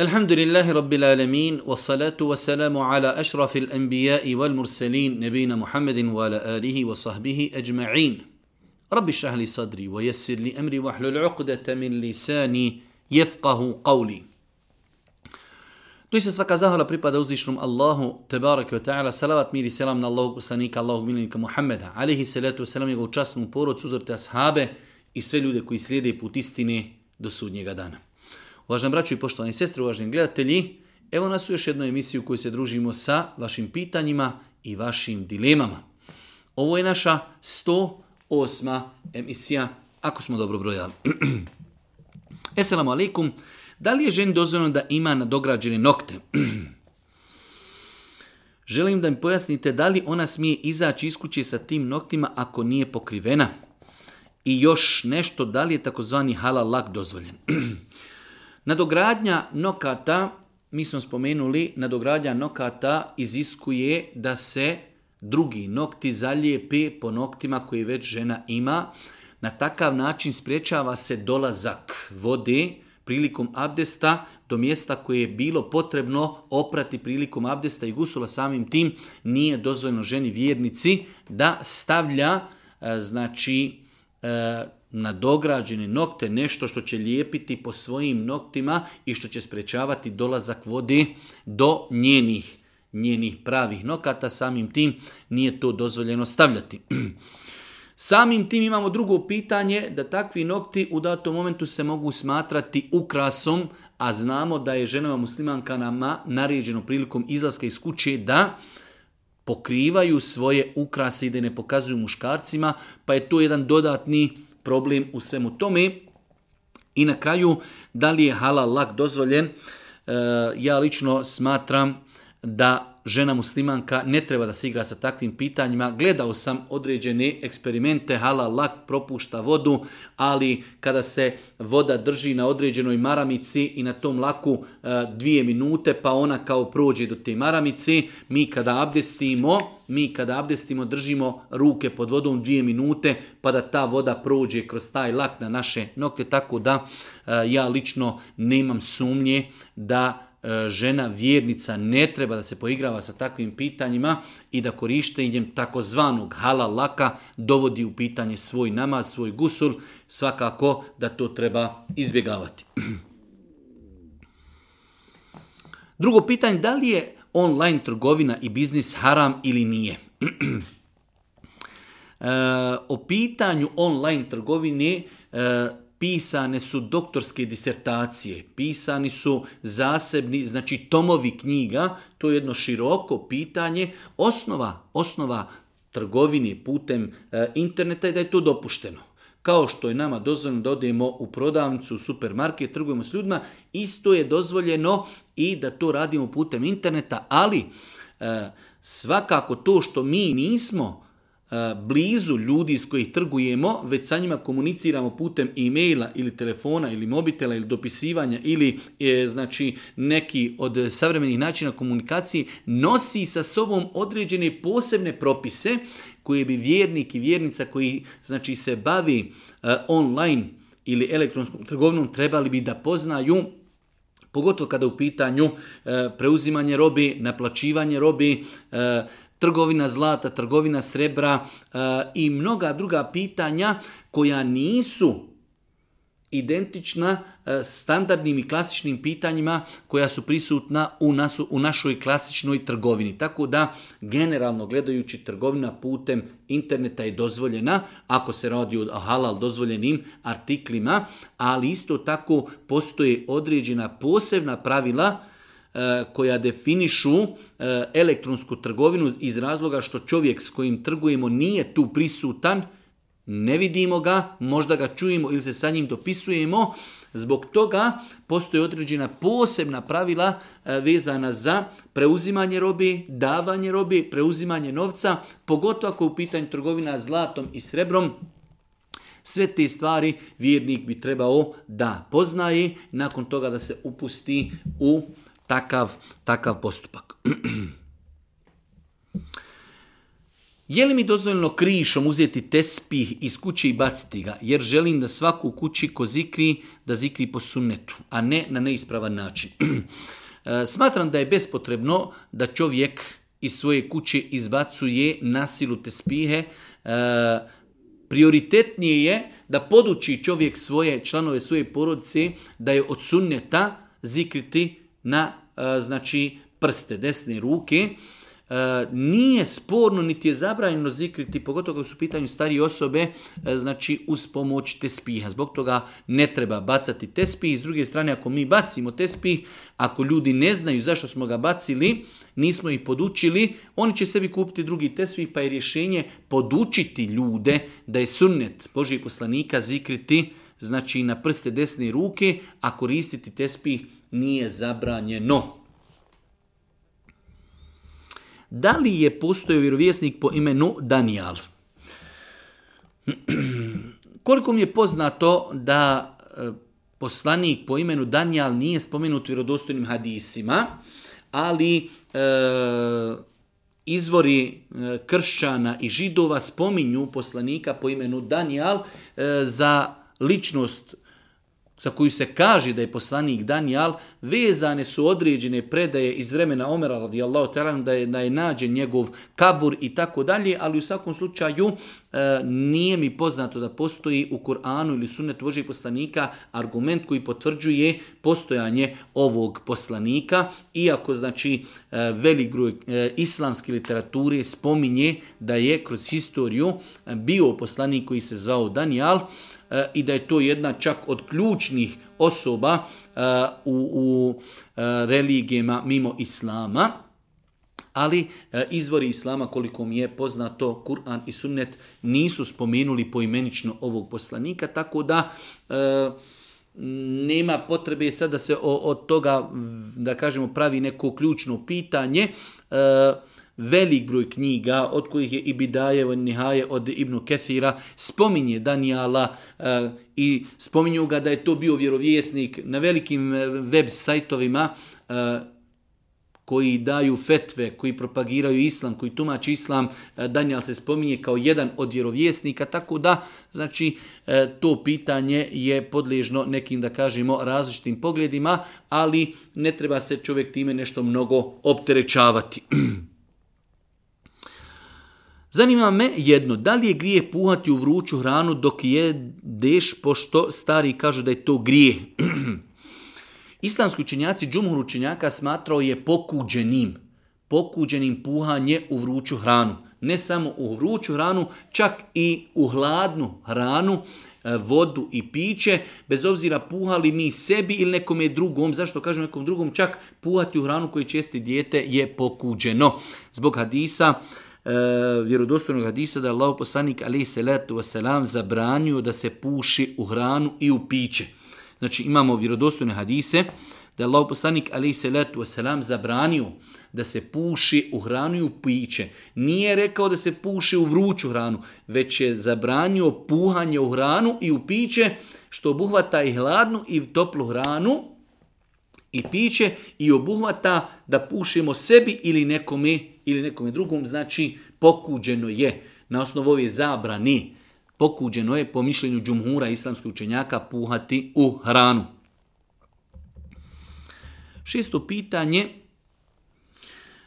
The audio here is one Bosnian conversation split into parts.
الحمد لله رب العالمين والصلاة والسلام على أشرف الأنبياء والمرسلين نبينا محمد وعلى آله وصحبه أجمعين رب اشرح لي صدري ويسر لي أمري واحلل عقدة من لساني يفقه قولي Doista svaka zahvala pripada uzvišnom Allahu, tebarak ve ta'ala, salavat mir i selam na Allahog poslanika, Allahog miljenika Muhammeda, alihi salatu selam njegovu časnu porodcu, uzorte ashabe i sve ljude koji slijede put istine do sudnjega dana. Uvažena braćo i poštovani sestre, uvaženi gledatelji, evo nas u još jednoj emisiju u kojoj se družimo sa vašim pitanjima i vašim dilemama. Ovo je naša 108. emisija, ako smo dobro brojali. Esselamu alaikum. Da li je ženi dozvoljeno da ima nadograđene nokte? Želim da mi pojasnite da li ona smije izaći iz kuće sa tim noktima ako nije pokrivena. I još nešto, da li je takozvani halal lak dozvoljen? Nadogradnja nokata, mi smo spomenuli, nadogradnja nokata iziskuje da se drugi nokti zalijepi po noktima koje već žena ima. Na takav način spriječava se dolazak vode prilikom abdesta do mjesta koje je bilo potrebno oprati prilikom abdesta i gusula samim tim nije dozvoljeno ženi vjernici da stavlja e, znači e, nadograđene nokte, nešto što će lijepiti po svojim noktima i što će sprečavati dolazak vode do njenih, njenih pravih nokata, samim tim nije to dozvoljeno stavljati. Samim tim imamo drugo pitanje da takvi nokti u datom momentu se mogu smatrati ukrasom, a znamo da je ženama muslimankama naređeno prilikom izlaska iz kuće da pokrivaju svoje ukrase i da ne pokazuju muškarcima, pa je to jedan dodatni problem u svemu tome. I na kraju, da li je halal lak dozvoljen? E, ja lično smatram da žena muslimanka ne treba da se igra sa takvim pitanjima. Gledao sam određene eksperimente, hala lak propušta vodu, ali kada se voda drži na određenoj maramici i na tom laku e, dvije minute, pa ona kao prođe do te maramice, mi kada abdestimo, mi kada abdestimo držimo ruke pod vodom dvije minute, pa da ta voda prođe kroz taj lak na naše nokte, tako da e, ja lično nemam sumnje da E, žena vjernica ne treba da se poigrava sa takvim pitanjima i da korištenjem takozvanog halalaka dovodi u pitanje svoj namaz, svoj gusul, svakako da to treba izbjegavati. Drugo pitanje, da li je online trgovina i biznis haram ili nije? E, o pitanju online trgovine e, pisane su doktorske disertacije, pisani su zasebni, znači tomovi knjiga, to je jedno široko pitanje, osnova, osnova trgovine putem e, interneta je da je to dopušteno. Kao što je nama dozvoljeno da odemo u prodavnicu, u supermarket, trgujemo s ljudima, isto je dozvoljeno i da to radimo putem interneta, ali e, svakako to što mi nismo E, blizu ljudi s kojih trgujemo, već sa njima komuniciramo putem e-maila ili telefona ili mobitela ili dopisivanja ili e, znači neki od savremenih načina komunikacije nosi sa sobom određene posebne propise koje bi vjernik i vjernica koji znači se bavi e, online ili elektronskom trgovinom trebali bi da poznaju pogotovo kada u pitanju e, preuzimanje robi, naplaćivanje robi, trgovina zlata, trgovina srebra e, i mnoga druga pitanja koja nisu identična e, standardnim i klasičnim pitanjima koja su prisutna u, u našoj klasičnoj trgovini. Tako da, generalno gledajući, trgovina putem interneta je dozvoljena, ako se radi o halal dozvoljenim artiklima, ali isto tako postoje određena posebna pravila E, koja definišu e, elektronsku trgovinu iz razloga što čovjek s kojim trgujemo nije tu prisutan, ne vidimo ga, možda ga čujemo ili se sa njim dopisujemo. Zbog toga postoje određena posebna pravila e, vezana za preuzimanje robi, davanje robi, preuzimanje novca, pogotovo ako je u pitanju trgovina zlatom i srebrom, sve te stvari vjernik bi trebao da poznaje, nakon toga da se upusti u takav, takav postupak. Je li mi dozvoljeno krišom uzeti tespih iz kuće i baciti ga, jer želim da svaku kući ko zikri, da zikri po sunnetu, a ne na neispravan način. E, smatram da je bespotrebno da čovjek iz svoje kuće izbacuje nasilu tespihe. E, prioritetnije je da poduči čovjek svoje članove svoje porodice da je od sunneta zikriti na E, znači prste desne ruke, e, nije sporno niti je zabranjeno zikriti, pogotovo kako su u pitanju starije osobe, e, znači uz pomoć tespiha. Zbog toga ne treba bacati tespih. S druge strane, ako mi bacimo tespih, ako ljudi ne znaju zašto smo ga bacili, nismo ih podučili, oni će sebi kupiti drugi tespih, pa je rješenje podučiti ljude da je sunnet Božijeg poslanika zikriti, znači na prste desne ruke, a koristiti tespih nije zabranjeno. Da li je postojao vjerovjesnik po imenu Daniel? Koliko mi je poznato da e, poslanik po imenu Daniel nije spomenut vjerodostojnim hadisima, ali e, izvori e, kršćana i židova spominju poslanika po imenu Daniel za ličnost za koju se kaže da je poslanik Danijal, vezane su određene predaje iz vremena Omera radijallahu ta'ala da je, da je nađen njegov kabur i tako dalje, ali u svakom slučaju e, nije mi poznato da postoji u Kur'anu ili sunnetu Božih poslanika argument koji potvrđuje postojanje ovog poslanika, iako znači e, velik broj e, islamske literature spominje da je kroz historiju bio poslanik koji se zvao Danijal, E, i da je to jedna čak od ključnih osoba e, u, u e, religijama mimo islama. Ali izvori islama koliko mi je poznato, Kur'an i Sunnet nisu spomenuli poimenično ovog poslanika, tako da nema potrebe sad da se od toga, da kažemo, pravi neko ključno pitanje velik broj knjiga, od kojih je i Bidajevo Nihaje od Ibnu Kethira, spominje Danijala eh, i spominju ga da je to bio vjerovjesnik na velikim eh, web sajtovima eh, koji daju fetve, koji propagiraju islam, koji tumači islam, Danijal se spominje kao jedan od vjerovjesnika, tako da znači to pitanje je podležno nekim, da kažemo, različitim pogledima, ali ne treba se čovjek time nešto mnogo opterećavati. Zanima me jedno, da li je grije puhati u vruću hranu dok deš, pošto stari kažu da je to grije. Islamski učenjaci džumhur učenjaka smatrao je pokuđenim, pokuđenim puhanje u vruću hranu. Ne samo u vruću hranu, čak i u hladnu hranu, e, vodu i piće, bez obzira puhali mi sebi ili nekome drugom, zašto kažem nekom drugom, čak puhati u hranu koju česti dijete je pokuđeno. Zbog hadisa, E, vjerodostojnog hadisa da je Allah poslanik alaih salatu wasalam zabranio da se puši u hranu i u piće. Znači imamo vjerodostojne hadise da je Allah poslanik alaih salatu wasalam zabranio da se puši u hranu i u piće. Nije rekao da se puši u vruću hranu, već je zabranio puhanje u hranu i u piće, što obuhvata i hladnu i toplu hranu i piće i obuhvata da pušimo sebi ili nekome ili nekom drugom, znači pokuđeno je na osnovu ove zabrani, pokuđeno je po mišljenju džumhura islamskih učenjaka puhati u hranu. Šesto pitanje,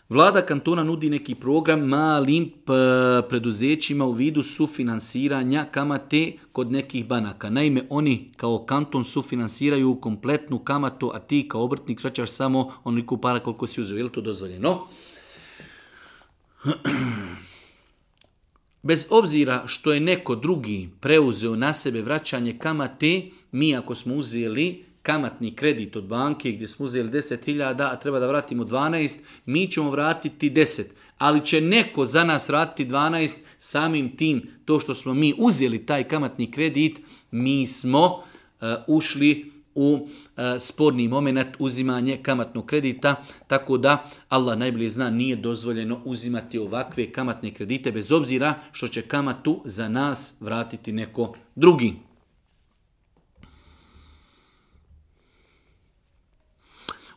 Vlada kantona nudi neki program malim preduzećima u vidu sufinansiranja kamate kod nekih banaka. Naime, oni kao kanton sufinansiraju kompletnu kamatu, a ti kao obrtnik vraćaš samo onoliko para koliko si uzeo. Je to dozvoljeno? Bez obzira što je neko drugi preuzeo na sebe vraćanje kamate, mi ako smo uzeli kamatni kredit od banke gdje smo uzeli 10.000, a treba da vratimo 12, mi ćemo vratiti 10. Ali će neko za nas vratiti 12, samim tim to što smo mi uzeli taj kamatni kredit, mi smo e, ušli u E, sporni moment uzimanje kamatnog kredita, tako da Allah najbolje zna nije dozvoljeno uzimati ovakve kamatne kredite bez obzira što će kamatu za nas vratiti neko drugi.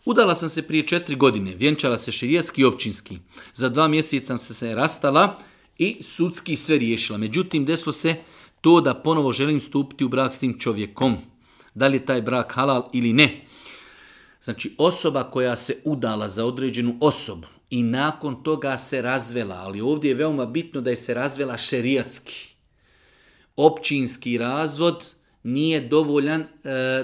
Udala sam se prije četiri godine, vjenčala se širijetski i općinski. Za dva mjeseca sam se, rastala i sudski sve riješila. Međutim, desilo se to da ponovo želim stupiti u brak s tim čovjekom da li je taj brak halal ili ne. Znači osoba koja se udala za određenu osobu i nakon toga se razvela, ali ovdje je veoma bitno da je se razvela šerijatski. Općinski razvod nije dovoljan e,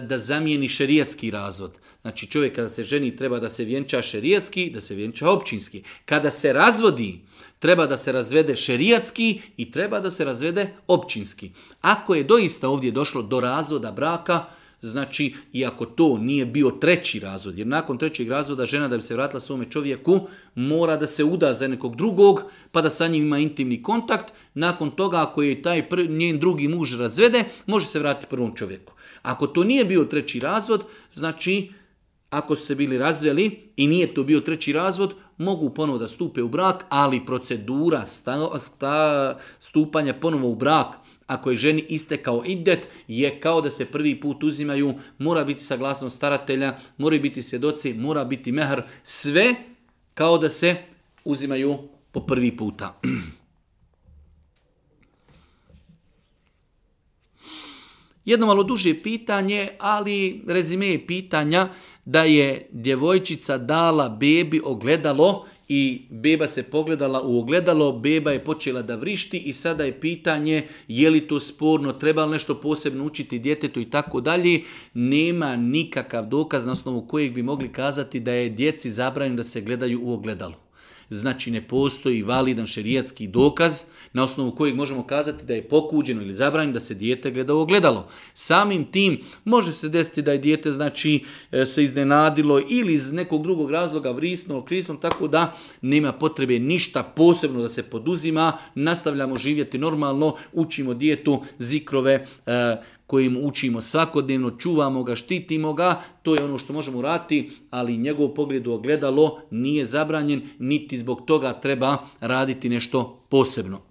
da zamijeni šerijatski razvod. Znači čovjek kada se ženi treba da se vjenča šerijatski, da se vjenča općinski. Kada se razvodi, treba da se razvede šerijatski i treba da se razvede općinski. Ako je doista ovdje došlo do razvoda braka, znači i ako to nije bio treći razvod, jer nakon trećeg razvoda žena da bi se vratila svome čovjeku mora da se uda za nekog drugog pa da sa njim ima intimni kontakt, nakon toga ako je taj prvi, njen drugi muž razvede, može se vratiti prvom čovjeku. Ako to nije bio treći razvod, znači ako su se bili razveli i nije to bio treći razvod, mogu ponovo da stupe u brak, ali procedura sta, stupanja ponovo u brak, ako je ženi istekao idet, je kao da se prvi put uzimaju, mora biti saglasnost staratelja, moraju biti svjedoci, mora biti mehar, sve kao da se uzimaju po prvi puta. Jedno malo duže pitanje, ali rezime pitanja da je djevojčica dala bebi ogledalo i beba se pogledala u ogledalo, beba je počela da vrišti i sada je pitanje je li to sporno, treba li nešto posebno učiti djetetu i tako dalje. Nema nikakav dokaz na osnovu kojeg bi mogli kazati da je djeci zabranjeno da se gledaju u ogledalo. Znači ne postoji validan šerijatski dokaz na osnovu kojeg možemo kazati da je pokuđeno ili zabranjeno da se dijete gleda u ogledalo. Samim tim može se desiti da je dijete znači e, se iznenadilo ili iz nekog drugog razloga vrisno, krisno, tako da nema potrebe ništa posebno da se poduzima, nastavljamo živjeti normalno, učimo dijetu, zikrove, e, kojim učimo svakodnevno, čuvamo ga, štitimo ga, to je ono što možemo urati, ali njegov pogled u ogledalo nije zabranjen, niti zbog toga treba raditi nešto posebno.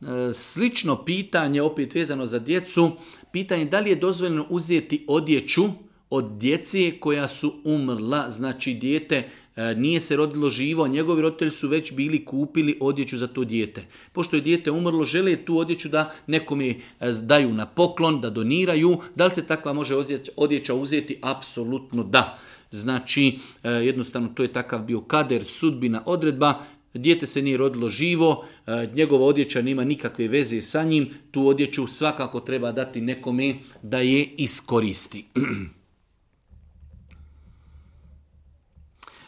E, slično pitanje, opet vezano za djecu, pitanje da li je dozvoljeno uzeti odjeću od djece koja su umrla, znači dijete E, nije se rodilo živo, a njegovi roditelji su već bili kupili odjeću za to dijete. Pošto je dijete umrlo, žele tu odjeću da nekome e, daju na poklon, da doniraju. Da li se takva može odjeća uzeti? Apsolutno da. Znači, e, jednostavno to je takav bio kader, sudbina, odredba, dijete se nije rodilo živo, njegova odjeća nema nikakve veze sa njim, tu odjeću svakako treba dati nekome da je iskoristi.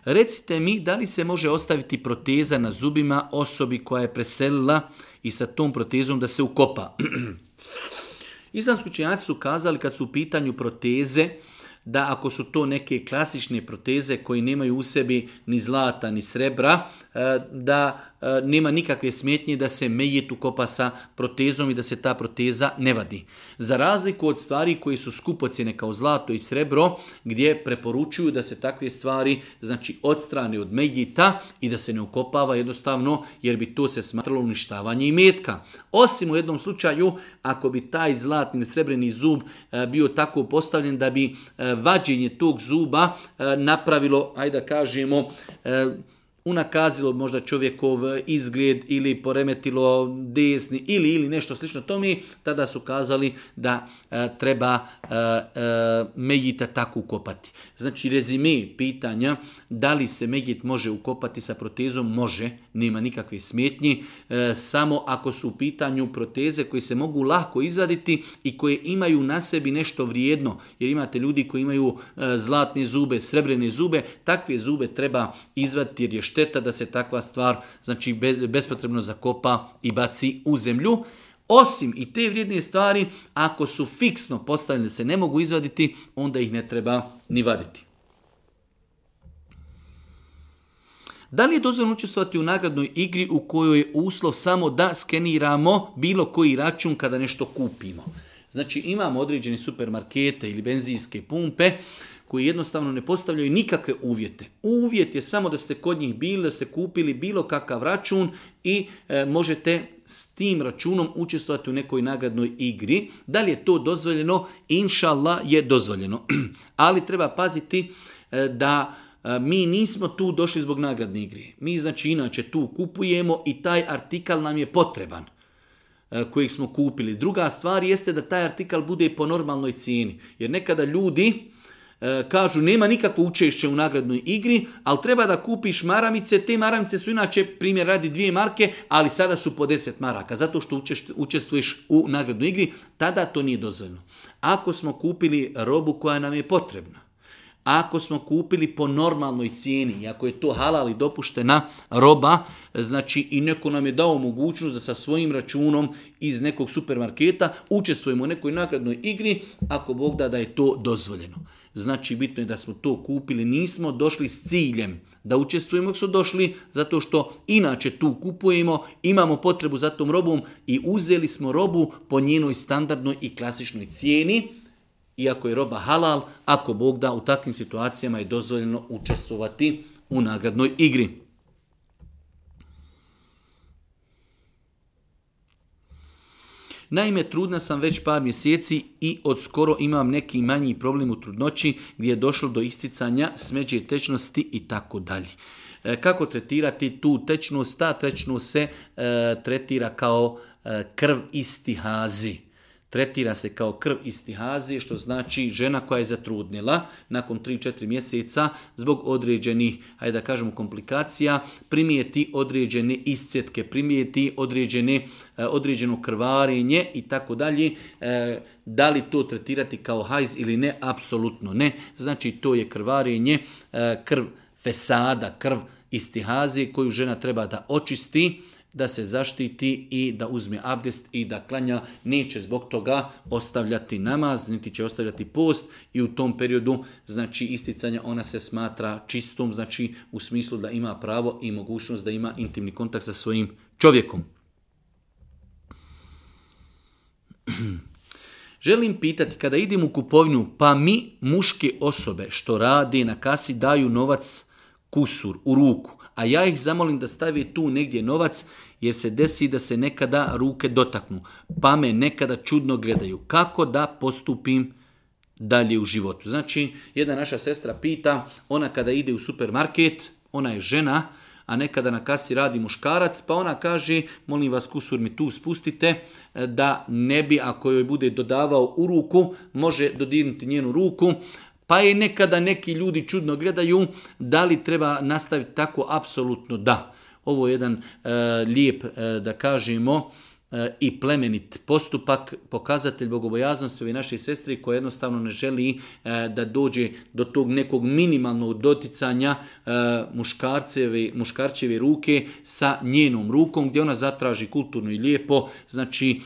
Recite mi da li se može ostaviti proteza na zubima osobi koja je preselila i sa tom protezom da se ukopa. Islamski učenjaci su kazali kad su u pitanju proteze, da ako su to neke klasične proteze koji nemaju u sebi ni zlata ni srebra, E, da e, nema nikakve smetnje da se mejet ukopa sa protezom i da se ta proteza ne vadi. Za razliku od stvari koje su skupocjene kao zlato i srebro, gdje preporučuju da se takve stvari znači odstrane od mejita i da se ne ukopava jednostavno jer bi to se smatralo uništavanje i metka. Osim u jednom slučaju ako bi taj zlatni ili srebreni zub e, bio tako postavljen da bi vađenje tog zuba napravilo, ajde da kažemo, unakazilo možda čovjekov izgled ili poremetilo desni ili ili nešto slično mi tada su kazali da e, treba e, e Mejita tako ukopati. Znači rezime pitanja da li se Mejit može ukopati sa protezom, može, nema nikakve smetnji. E, samo ako su u pitanju proteze koje se mogu lako izvaditi i koje imaju na sebi nešto vrijedno, jer imate ljudi koji imaju zlatne zube, srebrene zube, takve zube treba izvaditi jer je šteta da se takva stvar znači bespotrebno zakopa i baci u zemlju. Osim i te vrijedne stvari, ako su fiksno postavljene se ne mogu izvaditi, onda ih ne treba ni vaditi. Da li je dozvoljeno učestvovati u nagradnoj igri u kojoj je uslov samo da skeniramo bilo koji račun kada nešto kupimo? Znači imamo određene supermarkete ili benzinske pumpe koji jednostavno ne postavljaju nikakve uvjete. Uvjet je samo da ste kod njih bili, da ste kupili bilo kakav račun i e, možete s tim računom učestvovati u nekoj nagradnoj igri. Da li je to dozvoljeno? Inšallah je dozvoljeno. Ali treba paziti e, da e, mi nismo tu došli zbog nagradne igre. Mi znači inače tu kupujemo i taj artikal nam je potreban kojeg smo kupili. Druga stvar jeste da taj artikal bude po normalnoj cijeni. Jer nekada ljudi E, kažu nema nikakvo učešće u nagradnoj igri, ali treba da kupiš maramice, te maramice su inače primjer radi dvije marke, ali sada su po deset maraka, zato što učestvuješ u nagradnoj igri, tada to nije dozvoljno. Ako smo kupili robu koja nam je potrebna, ako smo kupili po normalnoj cijeni, i ako je to halal i dopuštena roba, znači i neko nam je dao mogućnost da sa svojim računom iz nekog supermarketa učestvujemo u nekoj nagradnoj igri, ako Bog da da je to dozvoljeno. Znači, bitno je da smo to kupili. Nismo došli s ciljem da učestvujemo, su došli zato što inače tu kupujemo, imamo potrebu za tom robom i uzeli smo robu po njenoj standardnoj i klasičnoj cijeni. Iako je roba halal, ako Bog da, u takvim situacijama je dozvoljeno učestvovati u nagradnoj igri. Naime, trudna sam već par mjeseci i od skoro imam neki manji problem u trudnoći gdje je došlo do isticanja smeđe tečnosti i tako dalje. E, kako tretirati tu tečnost? Ta tečnost se e, tretira kao e, krv istihazi tretira se kao krv istihazi, što znači žena koja je zatrudnila nakon 3-4 mjeseca zbog određenih, hajde da kažemo, komplikacija, primijeti određene iscjetke primijeti određene, e, određeno krvarenje i tako dalje. E, da li to tretirati kao hajz ili ne? Apsolutno ne. Znači to je krvarenje, e, krv fesada, krv istihazi koju žena treba da očisti, da se zaštiti i da uzme abdest i da klanja, neće zbog toga ostavljati namaz, niti će ostavljati post i u tom periodu znači isticanja ona se smatra čistom, znači u smislu da ima pravo i mogućnost da ima intimni kontakt sa svojim čovjekom. Želim pitati, kada idem u kupovinu, pa mi muške osobe što rade na kasi daju novac kusur u ruku, a ja ih zamolim da stavi tu negdje novac jer se desi da se nekada ruke dotaknu, pa me nekada čudno gledaju. Kako da postupim dalje u životu? Znači, jedna naša sestra pita, ona kada ide u supermarket, ona je žena, a nekada na kasi radi muškarac, pa ona kaže, molim vas kusur mi tu spustite, da ne bi, ako joj bude dodavao u ruku, može dodirnuti njenu ruku, pa je nekada neki ljudi čudno gledaju, da li treba nastaviti tako, apsolutno da ovo je jedan e, lijep, e, da kažemo, e, i plemenit postupak, pokazatelj bogobojaznosti ove naše sestri koja jednostavno ne želi da dođe do tog nekog minimalnog doticanja muškarceve muškarčeve ruke sa njenom rukom gdje ona zatraži kulturno i lijepo znači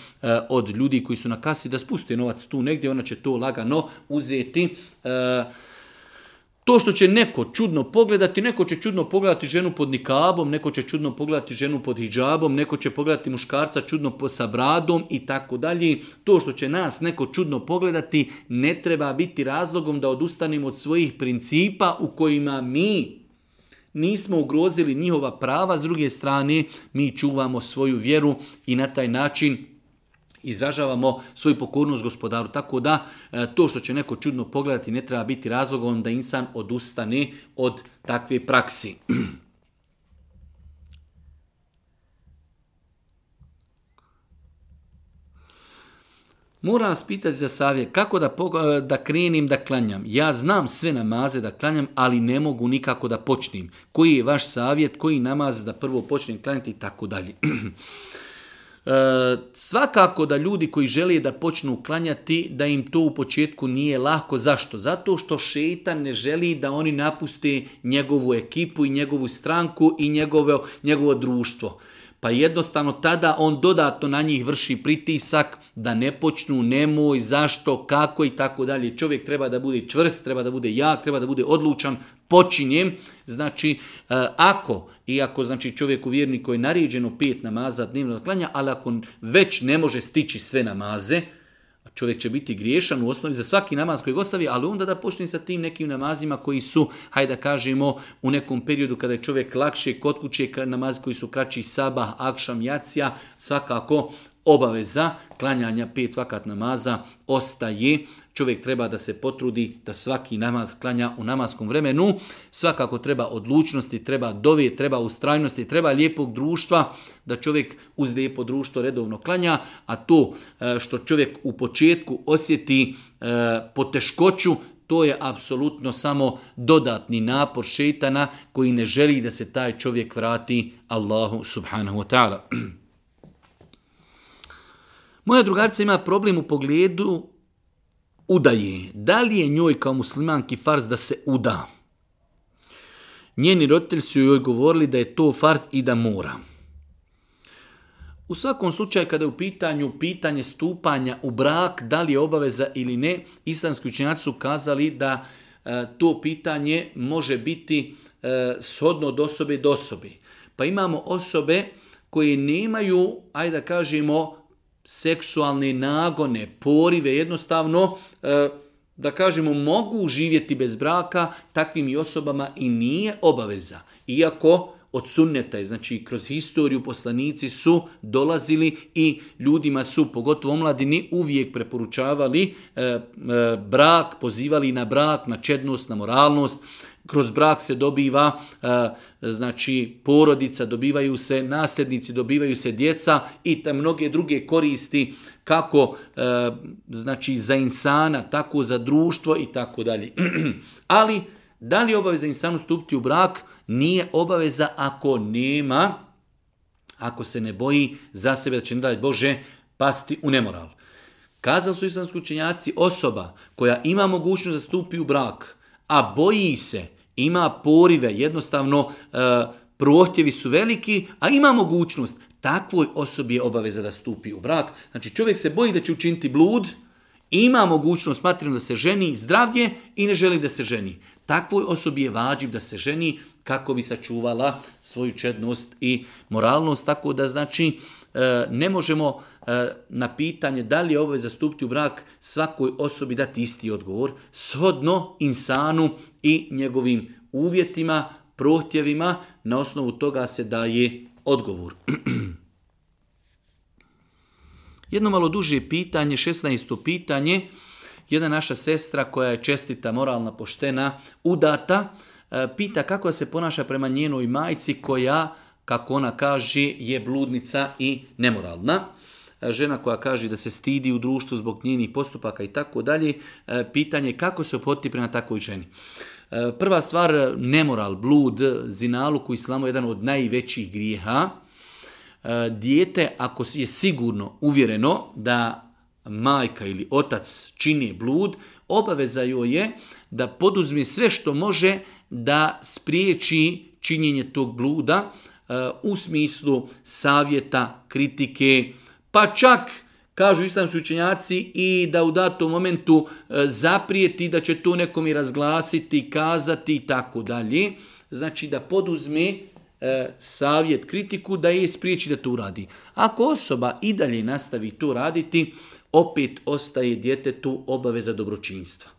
od ljudi koji su na kasi da spuste novac tu negdje, ona će to lagano uzeti to što će neko čudno pogledati, neko će čudno pogledati ženu pod nikabom, neko će čudno pogledati ženu pod hijabom, neko će pogledati muškarca čudno sa bradom i tako dalje. To što će nas neko čudno pogledati ne treba biti razlogom da odustanemo od svojih principa u kojima mi nismo ugrozili njihova prava, s druge strane mi čuvamo svoju vjeru i na taj način izražavamo svoju pokornost gospodaru. Tako da e, to što će neko čudno pogledati ne treba biti razlogom da insan odustane od takve praksi. Moram vas pitati za savjet, kako da, e, da krenim da klanjam? Ja znam sve namaze da klanjam, ali ne mogu nikako da počnem. Koji je vaš savjet, koji namaz da prvo počnem klanjati i tako dalje? E, svakako da ljudi koji žele da počnu uklanjati, da im to u početku nije lako. Zašto? Zato što šeitan ne želi da oni napuste njegovu ekipu i njegovu stranku i njegove njegovo društvo pa jednostavno tada on dodatno na njih vrši pritisak da ne počnu, nemoj, zašto, kako i tako dalje. Čovjek treba da bude čvrst, treba da bude jak, treba da bude odlučan, počinjem. Znači, e, ako, iako znači čovjek u vjerniku je naređeno pet namaza dnevno klanja, ali ako već ne može stići sve namaze, čovjek će biti griješan u osnovi za svaki namaz koji ostavi, ali onda da počne sa tim nekim namazima koji su, hajde da kažemo, u nekom periodu kada je čovjek lakše kod kuće, namazi koji su kraći sabah, akšam, jacija, svakako obaveza klanjanja pet vakat namaza ostaje. Čovjek treba da se potrudi da svaki namaz klanja u namaskom vremenu. Svakako treba odlučnosti, treba dove, treba ustrajnosti, treba lijepog društva da čovjek uz lijepo društvo redovno klanja, a to e, što čovjek u početku osjeti e, poteškoću, to je apsolutno samo dodatni napor šeitana koji ne želi da se taj čovjek vrati Allahu subhanahu wa ta'ala. Moja drugarica ima problem u pogledu udaje. Da li je njoj kao muslimanki farz da se uda? Njeni roditelji su joj govorili da je to farz i da mora. U svakom slučaju kada je u pitanju pitanje stupanja u brak, da li je obaveza ili ne, islamski učinjaci su kazali da e, to pitanje može biti e, shodno od osobe do osobe. Pa imamo osobe koje nemaju, ajde da kažemo, seksualne nagone, porive, jednostavno, e, da kažemo, mogu živjeti bez braka, takvim i osobama i nije obaveza. Iako od sunneta je, znači kroz historiju poslanici su dolazili i ljudima su, pogotovo omladini, uvijek preporučavali e, e, brak, pozivali na brak, na čednost, na moralnost, kroz brak se dobiva e, znači porodica, dobivaju se nasljednici, dobivaju se djeca i te mnoge druge koristi kako e, znači za insana, tako za društvo i tako dalje. Ali da li je obaveza insanu stupiti u brak? Nije obaveza ako nema, ako se ne boji za sebe da će ne Bože pasti u nemoral. Kazali su islamski učenjaci, osoba koja ima mogućnost da stupi u brak, a boji se, ima porive, jednostavno e, prohtjevi su veliki, a ima mogućnost. Takvoj osobi je obaveza da stupi u brak. Znači čovjek se boji da će učiniti blud, ima mogućnost materijalno da se ženi zdravlje i ne želi da se ženi. Takvoj osobi je vađiv da se ženi kako bi sačuvala svoju čednost i moralnost. Tako da znači E, ne možemo e, na pitanje da li je obaveza stupiti u brak svakoj osobi dati isti odgovor, shodno insanu i njegovim uvjetima, prohtjevima, na osnovu toga se daje odgovor. Jedno malo duže pitanje, 16. pitanje, jedna naša sestra koja je čestita, moralna, poštena, udata, e, pita kako se ponaša prema njenoj majci koja kako ona kaže, je bludnica i nemoralna. E, žena koja kaže da se stidi u društvu zbog njenih postupaka i tako dalje, e, pitanje kako se opoti prema takvoj ženi. E, prva stvar, nemoral, blud, zinalu koji slamo je jedan od najvećih grijeha. Dijete, ako je sigurno uvjereno da majka ili otac čini blud, obaveza joj je da poduzme sve što može da spriječi činjenje tog bluda, u smislu savjeta, kritike, pa čak kažu islamski učenjaci i da u datom momentu e, zaprijeti da će to nekom i razglasiti, kazati i tako dalje. Znači da poduzme e, savjet, kritiku, da je spriječi da to radi. Ako osoba i dalje nastavi to raditi, opet ostaje djetetu obaveza dobročinstva.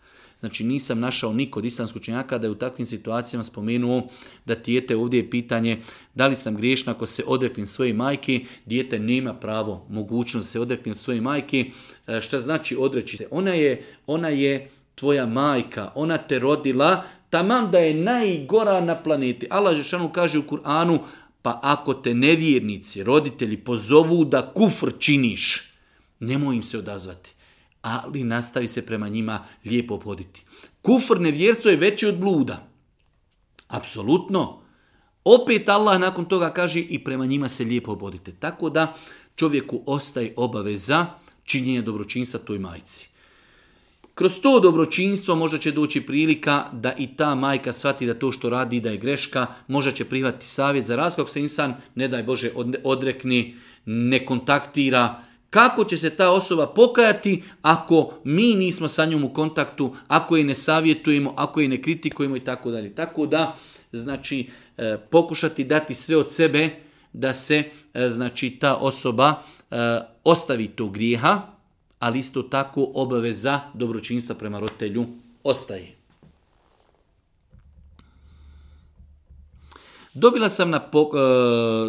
Znači nisam našao niko od islamskog učenjaka da je u takvim situacijama spomenuo da dijete ovdje je pitanje da li sam griješna ako se odreknem svoje majke, dijete nema pravo, mogućnost da se odreknem svoje majke. E, Što znači odreći se? Ona je, ona je tvoja majka, ona te rodila, tamam da je najgora na planeti. Allah Žešanu kaže u Kur'anu, pa ako te nevjernici, roditelji pozovu da kufr činiš, nemoj im se odazvati ali nastavi se prema njima lijepo poditi. Kufr nevjerstvo je veći od bluda. Apsolutno. Opet Allah nakon toga kaže i prema njima se lijepo obodite. Tako da čovjeku ostaje obaveza činjenja dobročinstva toj majci. Kroz to dobročinstvo možda će doći prilika da i ta majka shvati da to što radi da je greška, možda će prihvatiti savjet za razkog se insan, ne daj Bože, odrekni, ne kontaktira, kako će se ta osoba pokajati ako mi nismo sa njom u kontaktu, ako je ne savjetujemo, ako je ne kritikujemo i tako dalje. Tako da, znači, e, pokušati dati sve od sebe da se, e, znači, ta osoba e, ostavi to grijeha, ali isto tako obaveza dobročinstva prema roditelju ostaje. Dobila sam na,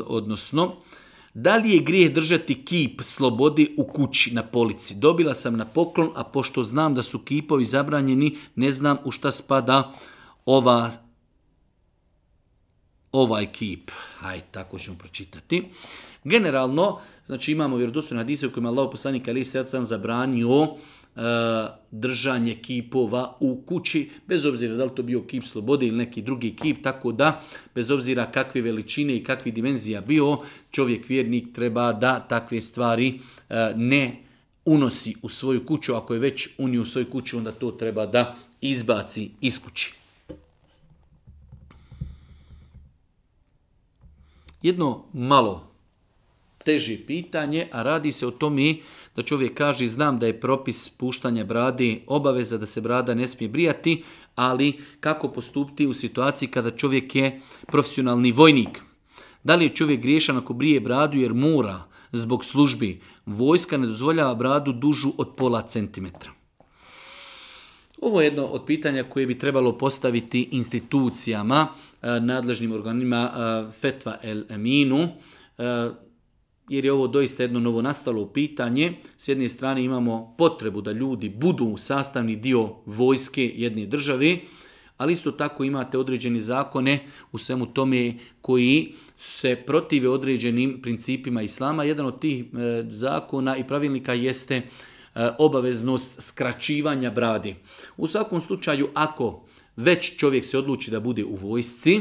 odnosno, da li je grijeh držati kip slobode u kući na polici? Dobila sam na poklon, a pošto znam da su kipovi zabranjeni, ne znam u šta spada ova, ovaj kip. Aj, tako ćemo pročitati. Generalno, znači imamo vjerodostojne hadise u kojima Allah poslanik ali se zabranio E, držanje kipova u kući, bez obzira da li to bio kip slobode ili neki drugi kip, tako da, bez obzira kakve veličine i kakvi dimenzija bio, čovjek vjernik treba da takve stvari e, ne unosi u svoju kuću, ako je već unio u svoju kuću, onda to treba da izbaci iz kući. Jedno malo teže pitanje, a radi se o tome da čovjek kaže znam da je propis puštanja bradi obaveza da se brada ne smije brijati, ali kako postupiti u situaciji kada čovjek je profesionalni vojnik. Da li je čovjek griješan ako brije bradu jer mora zbog službi? Vojska ne dozvoljava bradu dužu od pola centimetra. Ovo je jedno od pitanja koje bi trebalo postaviti institucijama, eh, nadležnim organima eh, Fetva El Eminu. Eh, jer je ovo doista jedno novo nastalo pitanje. S jedne strane imamo potrebu da ljudi budu sastavni dio vojske jedne države, ali isto tako imate određene zakone u svemu tome koji se protive određenim principima islama. Jedan od tih e, zakona i pravilnika jeste e, obaveznost skraćivanja bradi. U svakom slučaju, ako već čovjek se odluči da bude u vojsci,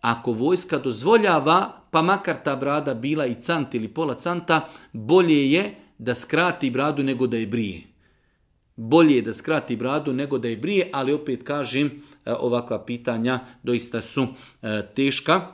ako vojska dozvoljava pa makar ta brada bila i cant ili pola canta, bolje je da skrati bradu nego da je brije. Bolje je da skrati bradu nego da je brije, ali opet kažem, e, ovakva pitanja doista su e, teška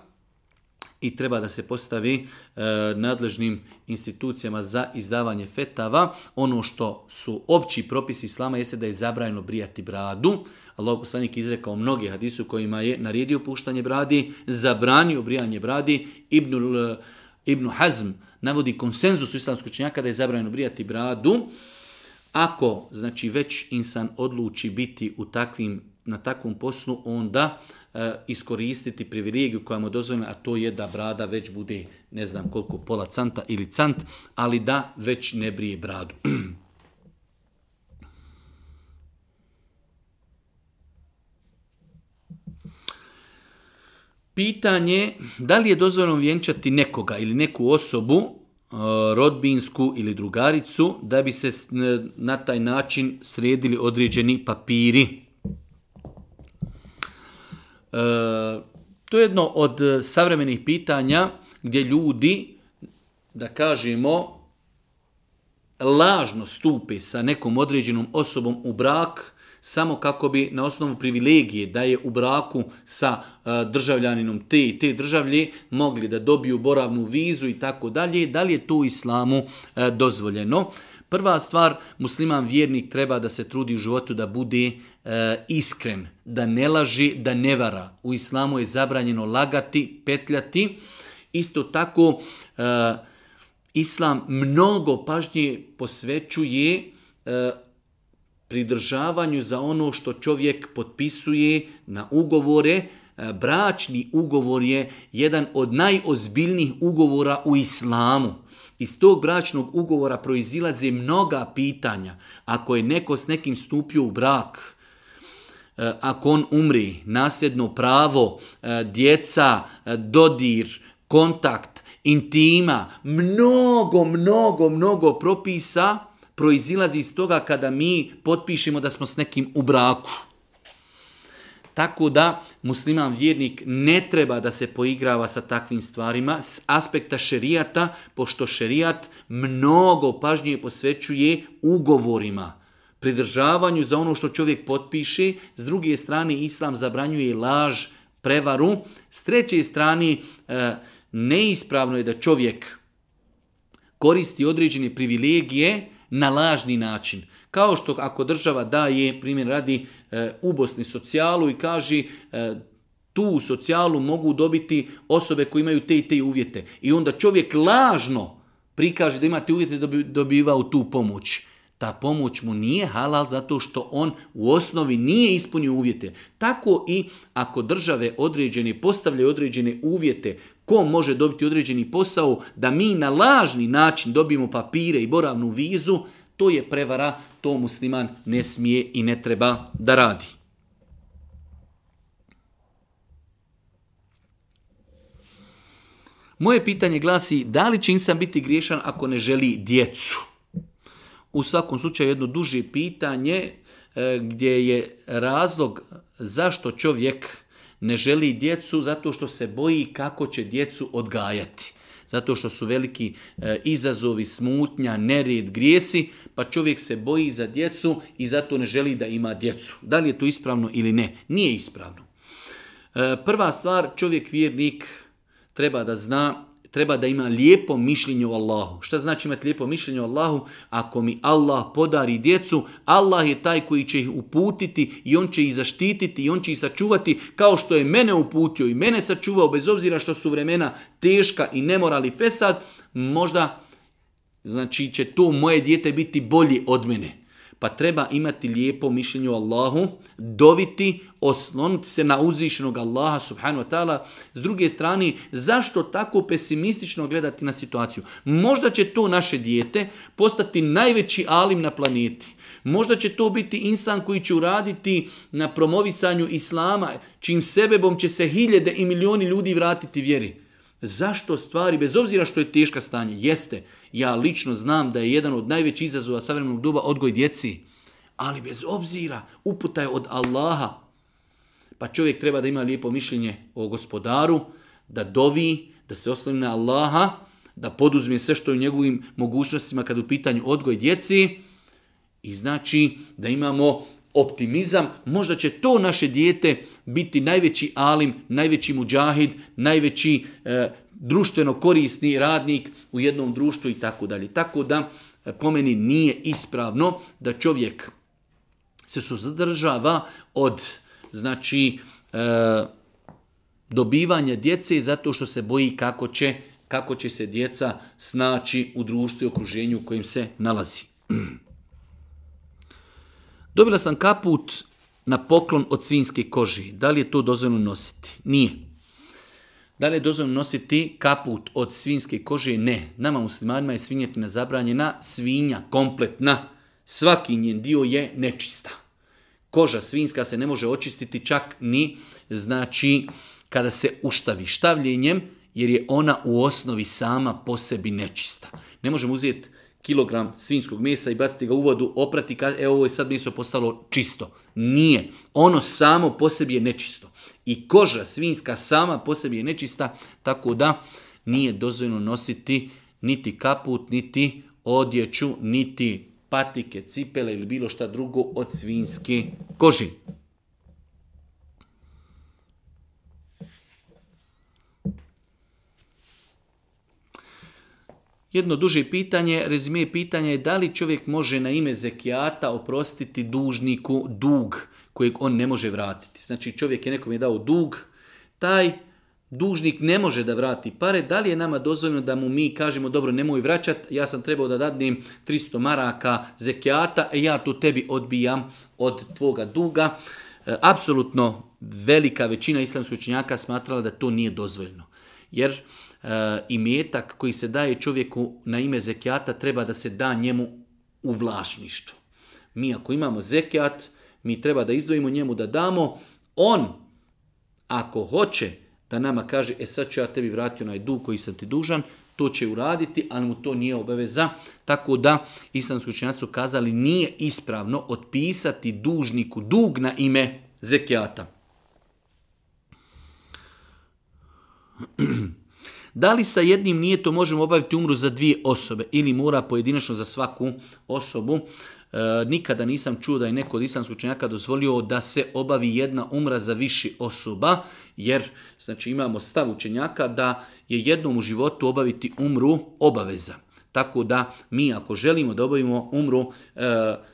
i treba da se postavi e, nadležnim institucijama za izdavanje fetava. Ono što su opći propisi islama jeste da je zabranjeno brijati bradu. Allah poslanik izrekao mnoge hadisu kojima je naredio puštanje bradi, zabranio brijanje bradi. Ibnul, e, Ibn Hazm navodi konsenzus islamskog činjaka da je zabranjeno brijati bradu. Ako znači već insan odluči biti u takvim na takvom poslu onda e, iskoristiti privilegiju koja mu je dozvoljena, a to je da brada već bude ne znam koliko pola canta ili cant, ali da već ne brije bradu. Pitanje da li je dozvoljeno vjenčati nekoga ili neku osobu, e, rodbinsku ili drugaricu, da bi se na taj način sredili određeni papiri. E, to je jedno od e, savremenih pitanja gdje ljudi, da kažemo, lažno stupe sa nekom određenom osobom u brak, samo kako bi na osnovu privilegije da je u braku sa e, državljaninom te i te državlje mogli da dobiju boravnu vizu i tako dalje, da li je to islamu dozvoljeno? Prva stvar, musliman vjernik treba da se trudi u životu da bude e, iskren, da ne laži, da ne vara. U islamu je zabranjeno lagati, petljati. Isto tako, e, islam mnogo pažnje posvećuje e, pridržavanju za ono što čovjek potpisuje na ugovore. Bračni ugovor je jedan od najozbiljnijih ugovora u islamu. Iz tog bračnog ugovora proizilaze mnoga pitanja. Ako je neko s nekim stupio u brak, e, ako on umri, nasljedno pravo, e, djeca, e, dodir, kontakt, intima, mnogo, mnogo, mnogo propisa proizilazi iz toga kada mi potpišemo da smo s nekim u braku. Tako da musliman vjernik ne treba da se poigrava sa takvim stvarima s aspekta šerijata, pošto šerijat mnogo pažnje posvećuje ugovorima pridržavanju za ono što čovjek potpiše, s druge strane islam zabranjuje laž, prevaru, s treće strane e, neispravno je da čovjek koristi određene privilegije na lažni način. Kao što ako država daje, primjer radi, e, u Bosni socijalu i kaže e, tu socijalu mogu dobiti osobe koje imaju te i te uvjete. I onda čovjek lažno prikaže da ima te uvjete da bi dobivao tu pomoć. Ta pomoć mu nije halal zato što on u osnovi nije ispunio uvjete. Tako i ako države određene postavljaju određene uvjete ko može dobiti određeni posao, da mi na lažni način dobijemo papire i boravnu vizu, to je prevara, to musliman ne smije i ne treba da radi. Moje pitanje glasi, da li će insan biti griješan ako ne želi djecu? U svakom slučaju jedno duže pitanje e, gdje je razlog zašto čovjek ne želi djecu zato što se boji kako će djecu odgajati. Zato što su veliki e, izazovi, smutnja, nered, grijesi, pa čovjek se boji za djecu i zato ne želi da ima djecu. Da li je to ispravno ili ne? Nije ispravno. E, prva stvar, čovjek vjernik treba da zna, treba da ima lijepo mišljenje o Allahu. Šta znači imati lijepo mišljenje o Allahu? Ako mi Allah podari djecu, Allah je taj koji će ih uputiti i on će ih zaštititi i on će ih sačuvati kao što je mene uputio i mene sačuvao bez obzira što su vremena teška i nemorali fesad, možda znači će to moje dijete biti bolji od mene. Pa treba imati lijepo mišljenje o Allahu, doviti, osloniti se na uzvišenog Allaha subhanahu wa ta'ala. S druge strane, zašto tako pesimistično gledati na situaciju? Možda će to naše dijete postati najveći alim na planeti. Možda će to biti insan koji će uraditi na promovisanju Islama, čim sebebom će se hiljede i milioni ljudi vratiti vjeri. Zašto stvari, bez obzira što je teška stanje, jeste, ja lično znam da je jedan od najvećih izazova savremenog doba odgoj djeci, ali bez obzira, uputa je od Allaha. Pa čovjek treba da ima lijepo mišljenje o gospodaru, da dovi, da se osloni na Allaha, da poduzme sve što je u njegovim mogućnostima kad u pitanju odgoj djeci i znači da imamo optimizam, možda će to naše dijete biti najveći alim, najveći muđahid, najveći e, društveno korisni radnik u jednom društvu i tako dalje. Tako da e, po meni nije ispravno da čovjek se suzdržava od znači e, dobivanja djece zato što se boji kako će, kako će se djeca snaći u društvu i okruženju u kojem se nalazi. Dobila sam kaput na poklon od svinjske koži. Da li je to dozvoljeno nositi? Nije. Da li je dozvoljeno nositi kaput od svinjske kože? Ne. Nama muslimanima je svinjetina zabranjena, svinja kompletna. Svaki njen dio je nečista. Koža svinjska se ne može očistiti čak ni znači kada se uštavi štavljenjem, jer je ona u osnovi sama po sebi nečista. Ne možemo uzeti kilogram svinjskog mesa i bacite ga u vodu, oprati, ka, e ovo je sad meso postalo čisto. Nije. Ono samo po sebi je nečisto. I koža svinjska sama po sebi je nečista, tako da nije dozvoljeno nositi niti kaput, niti odjeću, niti patike, cipele ili bilo šta drugo od svinjske koži. Jedno duže pitanje, rezime pitanja je da li čovjek može na ime zekijata oprostiti dužniku dug kojeg on ne može vratiti. Znači čovjek je nekom je dao dug, taj dužnik ne može da vrati pare, da li je nama dozvoljeno da mu mi kažemo dobro nemoj vraćat, ja sam trebao da dadnem 300 maraka zekijata, e ja to tebi odbijam od tvoga duga. E, apsolutno velika većina islamskoj činjaka smatrala da to nije dozvoljeno. Jer E, imetak koji se daje čovjeku na ime zekijata treba da se da njemu u vlasništvu. Mi ako imamo zekijat, mi treba da izdvojimo njemu da damo, on ako hoće da nama kaže e sad ću ja tebi vratiti onaj dug koji sam ti dužan, to će uraditi, ali mu to nije obaveza. Tako da islamski učenjaci su kazali nije ispravno otpisati dužniku dug na ime zekijata. Da li sa jednim to možemo obaviti umru za dvije osobe ili mora pojedinačno za svaku osobu? E, nikada nisam čuo da je neko od islamskog učenjaka dozvolio da se obavi jedna umra za više osoba, jer znači imamo stav učenjaka da je jednom u životu obaviti umru obaveza. Tako da mi ako želimo da obavimo umru e,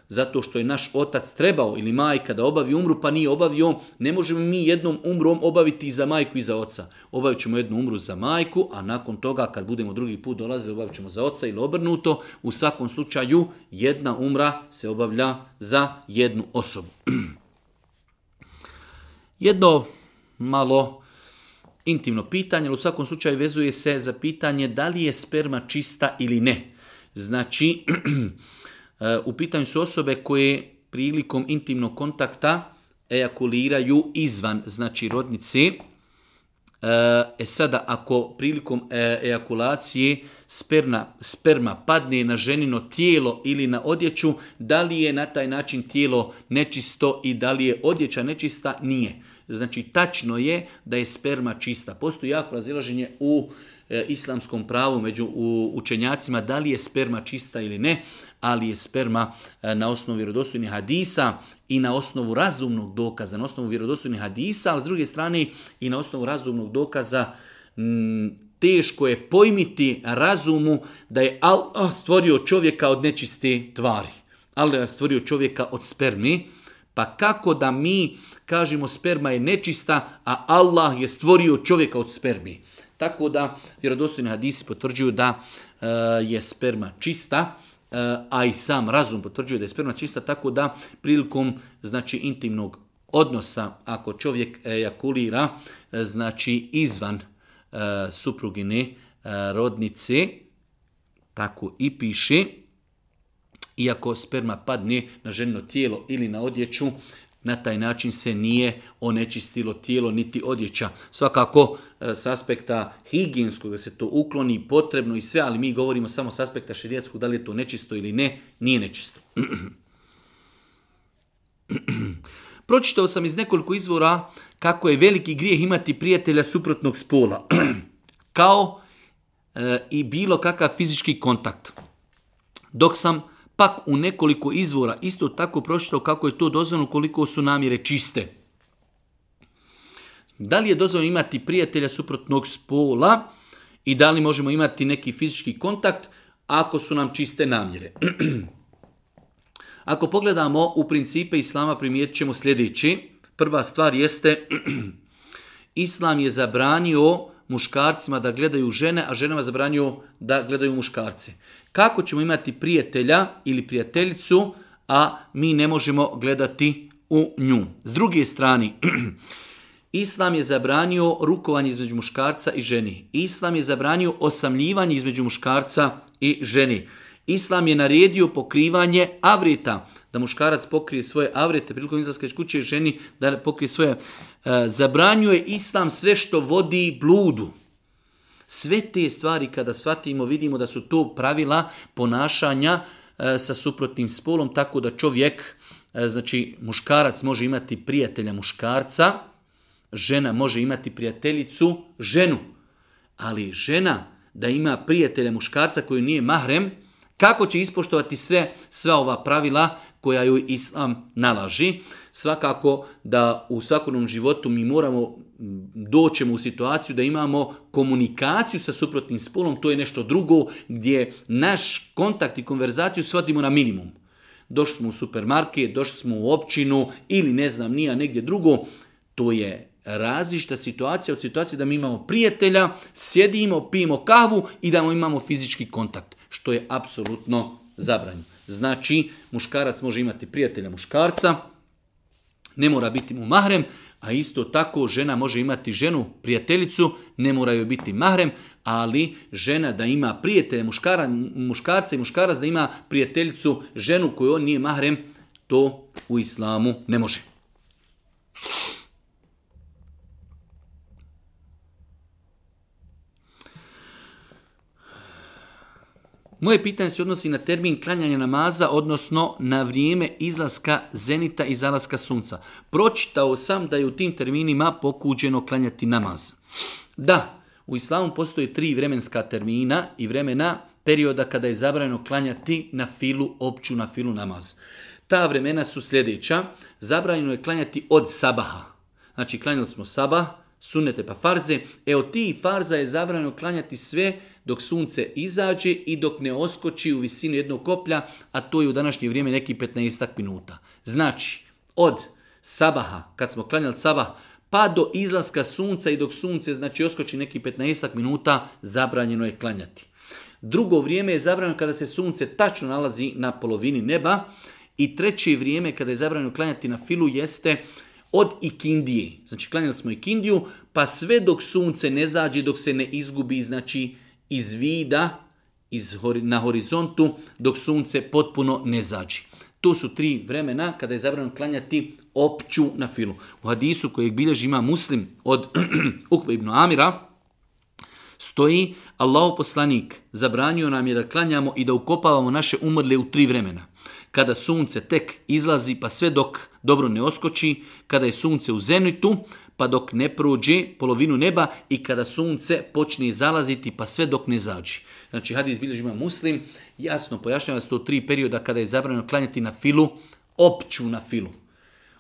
zato što je naš otac trebao ili majka da obavi umru pa nije obavio, ne možemo mi jednom umrom obaviti i za majku i za oca. Obavit ćemo jednu umru za majku, a nakon toga kad budemo drugi put dolazili obavit ćemo za oca ili obrnuto. U svakom slučaju jedna umra se obavlja za jednu osobu. Jedno malo intimno pitanje, ali u svakom slučaju vezuje se za pitanje da li je sperma čista ili ne. Znači, eh, u pitanju su osobe koje prilikom intimnog kontakta ejakuliraju izvan, znači rodnici, E, e sada, ako prilikom e, ejakulacije sperma, sperma padne na ženino tijelo ili na odjeću, da li je na taj način tijelo nečisto i da li je odjeća nečista? Nije. Znači, tačno je da je sperma čista. Postoji jako razilaženje u e, islamskom pravu među učenjacima da li je sperma čista ili ne, ali je sperma na osnovi vjerodostojnih hadisa i na osnovu razumnog dokaza, na osnovu vjerodostojnih hadisa, ali s druge strane i na osnovu razumnog dokaza mm, teško je pojmiti razumu da je Allah stvorio čovjeka od nečiste tvari. Allah je stvorio čovjeka od spermi, pa kako da mi kažemo sperma je nečista, a Allah je stvorio čovjeka od spermi. Tako da vjerodostojni hadisi potvrđuju da e, je sperma čista, a i sam razum potvrđuje da je sperma čista, tako da prilikom znači intimnog odnosa, ako čovjek ejakulira, znači izvan e, suprugine e, rodnice, tako i piše, iako sperma padne na ženo tijelo ili na odjeću, na taj način se nije onečistilo tijelo niti odjeća. Svakako e, s aspekta higijenskog da se to ukloni potrebno i sve, ali mi govorimo samo s aspekta širijetskog, da li je to nečisto ili ne, nije nečisto. Pročitao sam iz nekoliko izvora kako je veliki grijeh imati prijatelja suprotnog spola, kao e, i bilo kakav fizički kontakt. Dok sam pak u nekoliko izvora isto tako pročitao kako je to dozvoljeno koliko su namjere čiste. Da li je dozvoljeno imati prijatelja suprotnog spola i da li možemo imati neki fizički kontakt ako su nam čiste namjere? Ako pogledamo u principe islama primijetit ćemo sljedeći. Prva stvar jeste islam je zabranio muškarcima da gledaju žene, a ženama zabranio da gledaju muškarce. Kako ćemo imati prijatelja ili prijateljicu, a mi ne možemo gledati u nju. S druge strane, Islam je zabranio rukovanje između muškarca i ženi. Islam je zabranio osamljivanje između muškarca i ženi. Islam je naredio pokrivanje avrita, da muškarac pokrije svoje avrite prilikom izlaska iz kuće i ženi da pokrije svoje. Eh, zabranjuje Islam sve što vodi bludu. Sve te stvari kada shvatimo, vidimo da su to pravila ponašanja e, sa suprotnim spolom, tako da čovjek, e, znači muškarac može imati prijatelja muškarca, žena može imati prijateljicu ženu, ali žena da ima prijatelja muškarca koji nije mahrem, kako će ispoštovati sve, sva ova pravila koja ju Islam nalaži? Svakako da u svakodnevnom životu mi moramo doćemo u situaciju da imamo komunikaciju sa suprotnim spolom, to je nešto drugo gdje naš kontakt i konverzaciju shvatimo na minimum. Došli smo u supermarket, došli smo u općinu ili ne znam nija negdje drugo, to je različita situacija od situacije da mi imamo prijatelja, sjedimo, pijemo kavu i da imamo fizički kontakt, što je apsolutno zabranjeno. Znači, muškarac može imati prijatelja muškarca, ne mora biti mu mahrem, a isto tako žena može imati ženu, prijateljicu, ne moraju biti mahrem, ali žena da ima prijatelja muškara, muškarca i muškarac da ima prijateljicu, ženu koju on nije mahrem, to u islamu ne može. Moje pitanje se odnosi na termin klanjanja namaza, odnosno na vrijeme izlaska zenita i zalaska sunca. Pročitao sam da je u tim terminima pokuđeno klanjati namaz. Da, u islamu postoje tri vremenska termina i vremena perioda kada je zabranjeno klanjati na filu, opću na filu namaz. Ta vremena su sljedeća. Zabranjeno je klanjati od sabaha. Znači, klanjali smo sabah, sunete pa farze. E od ti farza je zabranjeno klanjati sve dok sunce izađe i dok ne oskoči u visinu jednog koplja, a to je u današnje vrijeme neki 15 minuta. Znači, od sabaha, kad smo klanjali sabah, pa do izlaska sunca i dok sunce znači oskoči neki 15 minuta, zabranjeno je klanjati. Drugo vrijeme je zabranjeno kada se sunce tačno nalazi na polovini neba i treće vrijeme kada je zabranjeno klanjati na filu jeste od ikindije. Znači klanjali smo ikindiju pa sve dok sunce ne zađe, dok se ne izgubi znači iz vida iz, na horizontu dok sunce potpuno ne zađi. To su tri vremena kada je zabranjeno klanjati opću na filu. U hadisu kojeg bilježi ima muslim od Ukbe ibn Amira, stoji Allaho poslanik zabranio nam je da klanjamo i da ukopavamo naše umrle u tri vremena. Kada sunce tek izlazi pa sve dok dobro ne oskoči, kada je sunce u zenitu, pa dok ne prođe polovinu neba i kada sunce počne zalaziti pa sve dok ne zađe. Znači hadis bilježima muslim jasno pojašnjava da to tri perioda kada je zabranjeno klanjati na filu, opću na filu.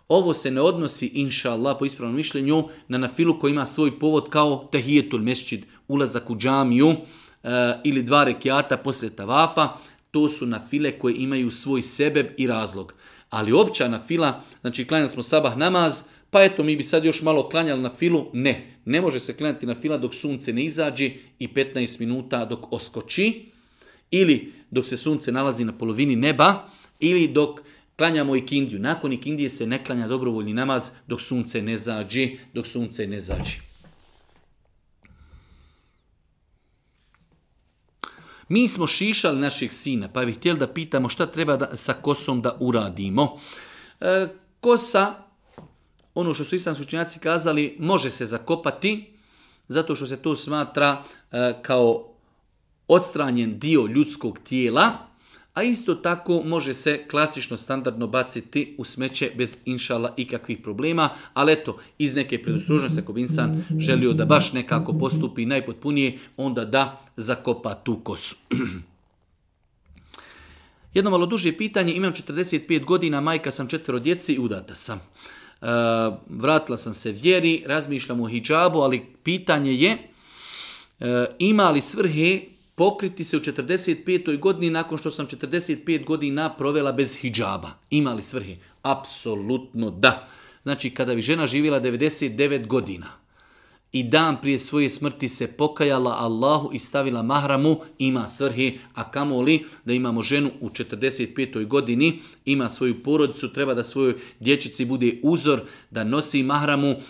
Ovo se ne odnosi, inša Allah, po ispravnom mišljenju, na nafilu koji ima svoj povod kao tehijetul mesčid, ulazak u džamiju e, ili dva rekiata poslije tavafa. To su na file koje imaju svoj sebeb i razlog. Ali opća fila, znači klanjali smo sabah namaz, pa eto mi bi sad još malo klanjali na filu, ne. Ne može se klanjati na fila dok sunce ne izađe i 15 minuta dok oskoči ili dok se sunce nalazi na polovini neba ili dok klanjamo ikindiju. Nakon ikindije se ne klanja dobrovoljni namaz dok sunce ne zađe, dok sunce ne zađe. Mi smo šišali našeg sina, pa bih htjeli da pitamo šta treba da, sa kosom da uradimo. E, kosa ono što su islamski učenjaci kazali može se zakopati zato što se to smatra e, kao odstranjen dio ljudskog tijela, a isto tako može se klasično standardno baciti u smeće bez inšala ikakvih problema, ali eto, iz neke predostružnosti ako bi insan želio da baš nekako postupi najpotpunije, onda da zakopa tu kosu. Jedno malo duže pitanje, imam 45 godina, majka sam četvero djeci i udata sam. Eh, vratila sam se vjeri, razmišljam o hijabu, ali pitanje je eh, ima li svrhe pokriti se u 45. godini nakon što sam 45 godina provela bez hijaba. Ima li svrhe? Apsolutno da. Znači, kada bi žena živjela 99 godina, i dan prije svoje smrti se pokajala Allahu i stavila mahramu, ima svrhi, a kamoli da imamo ženu u 45. godini, ima svoju porodicu, treba da svojoj dječici bude uzor, da nosi mahramu, e,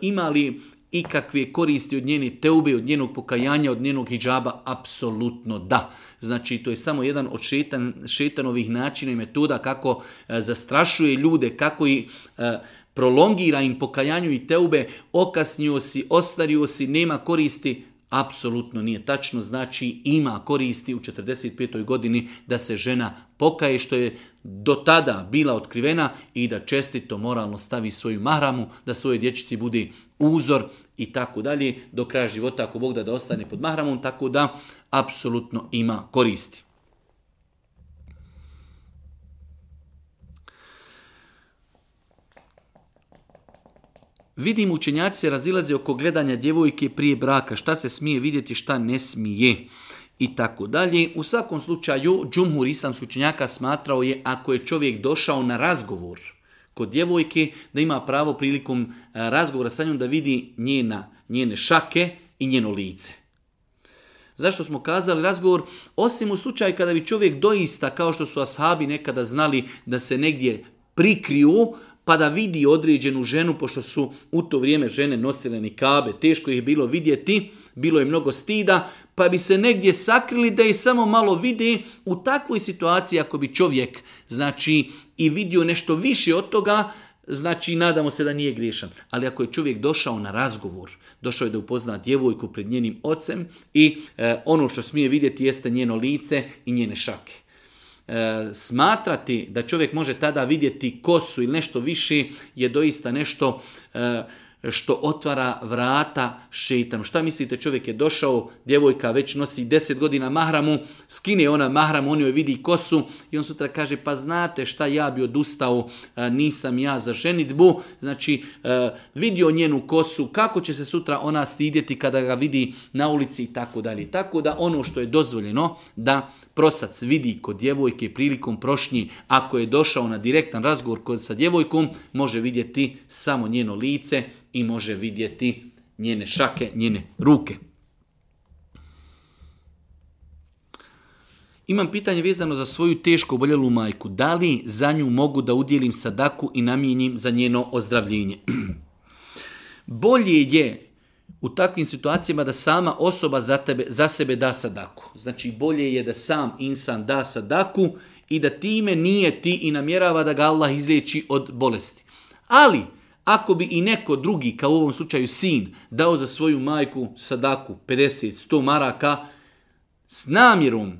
ima li, ikakve koristi od njene teube, od njenog pokajanja, od njenog hijjaba, apsolutno da. Znači, to je samo jedan od šetan, šetanovih načina i metoda kako e, zastrašuje ljude, kako i e, prolongira im pokajanju i teube, okasnio si, ostario si, nema koristi, apsolutno nije tačno, znači ima koristi u 45. godini da se žena pokaje što je do tada bila otkrivena i da čestito moralno stavi svoju mahramu, da svoje dječici bude uzor i tako dalje, do kraja života ako Bog da da ostane pod mahramom, tako da apsolutno ima koristi. Vidim učenjaci se razilaze oko gledanja djevojke prije braka, šta se smije vidjeti, šta ne smije i tako dalje. U svakom slučaju, džumhur islamskog učenjaka smatrao je ako je čovjek došao na razgovor kod djevojke, da ima pravo prilikom e, razgovora sa njom da vidi njena, njene šake i njeno lice. Zašto smo kazali razgovor? Osim u slučaju kada bi čovjek doista, kao što su ashabi nekada znali da se negdje prikriju, pa da vidi određenu ženu, pošto su u to vrijeme žene nosile nikabe, teško ih je bilo vidjeti, bilo je mnogo stida, pa bi se negdje sakrili da ih samo malo vidi u takvoj situaciji ako bi čovjek znači i vidio nešto više od toga, znači nadamo se da nije griješan. Ali ako je čovjek došao na razgovor, došao je da upozna djevojku pred njenim ocem i e, ono što smije vidjeti jeste njeno lice i njene šake. E, smatrati da čovjek može tada vidjeti kosu ili nešto više je doista nešto e, što otvara vrata šeitam. Šta mislite, čovjek je došao, djevojka već nosi 10 godina mahramu, skine ona mahram, on joj vidi kosu i on sutra kaže, pa znate šta ja bi odustao, e, nisam ja za ženitbu. Znači, vidio njenu kosu, kako će se sutra ona stidjeti kada ga vidi na ulici i tako dalje. Tako da ono što je dozvoljeno, da prosac vidi kod djevojke prilikom prošnji, ako je došao na direktan razgovor sa djevojkom, može vidjeti samo njeno lice i može vidjeti njene šake, njene ruke. Imam pitanje vezano za svoju teško oboljelu majku. Da li za nju mogu da udjelim sadaku i namijenim za njeno ozdravljenje? Bolje je u takvim situacijama da sama osoba za, tebe, za sebe da sadaku. Znači bolje je da sam insan da sadaku i da time nije ti i namjerava da ga Allah izliječi od bolesti. Ali, ako bi i neko drugi, kao u ovom slučaju sin, dao za svoju majku sadaku 50-100 maraka s namjerom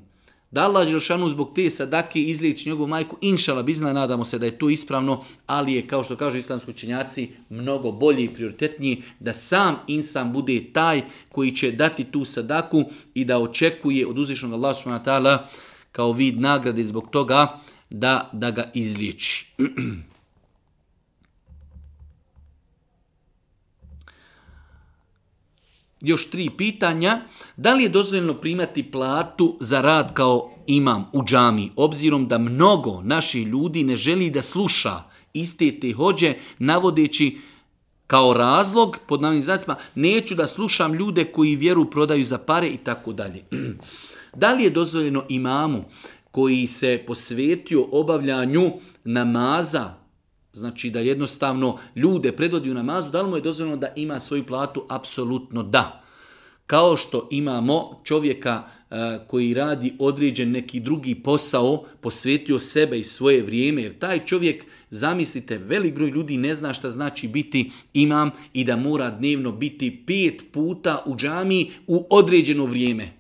da Allah Đelšanu zbog te sadake izliječi njegovu majku, inšala bizna, nadamo se da je to ispravno, ali je, kao što kažu islamski učenjaci, mnogo bolji i prioritetniji da sam insan bude taj koji će dati tu sadaku i da očekuje od uzvišnog Allah subhanahu kao vid nagrade zbog toga da, da ga izliječi. još tri pitanja. Da li je dozvoljeno primati platu za rad kao imam u džami, obzirom da mnogo naših ljudi ne želi da sluša iste te hođe, navodeći kao razlog, pod navim neću da slušam ljude koji vjeru prodaju za pare i tako dalje. Da li je dozvoljeno imamu koji se posvetio obavljanju namaza Znači da jednostavno ljude predvodi u namazu, da li mu je dozvoljeno da ima svoju platu? Apsolutno da. Kao što imamo čovjeka e, koji radi određen neki drugi posao, posvetio sebe i svoje vrijeme, jer taj čovjek, zamislite, velik broj ljudi ne zna šta znači biti imam i da mora dnevno biti pet puta u džami u određeno vrijeme.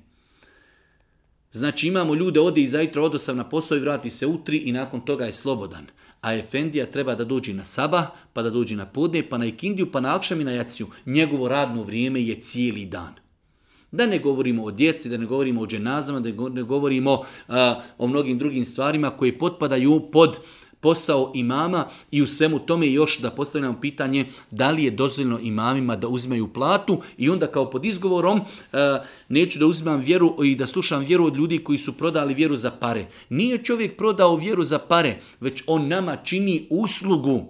Znači imamo ljude, ode i zajtra, odosav na posao i vrati se u tri i nakon toga je slobodan. A Efendija treba da dođe na saba, pa da dođe na podne, pa na ikindiju, pa na akšam i na jaciju. Njegovo radno vrijeme je cijeli dan. Da ne govorimo o djeci, da ne govorimo o dženazama, da ne govorimo o mnogim drugim stvarima koje potpadaju pod posao imama i u svemu tome još da postavljamo pitanje da li je dozvoljeno imamima da uzimaju platu i onda kao pod izgovorom e, neću da uzimam vjeru i da slušam vjeru od ljudi koji su prodali vjeru za pare. Nije čovjek prodao vjeru za pare, već on nama čini uslugu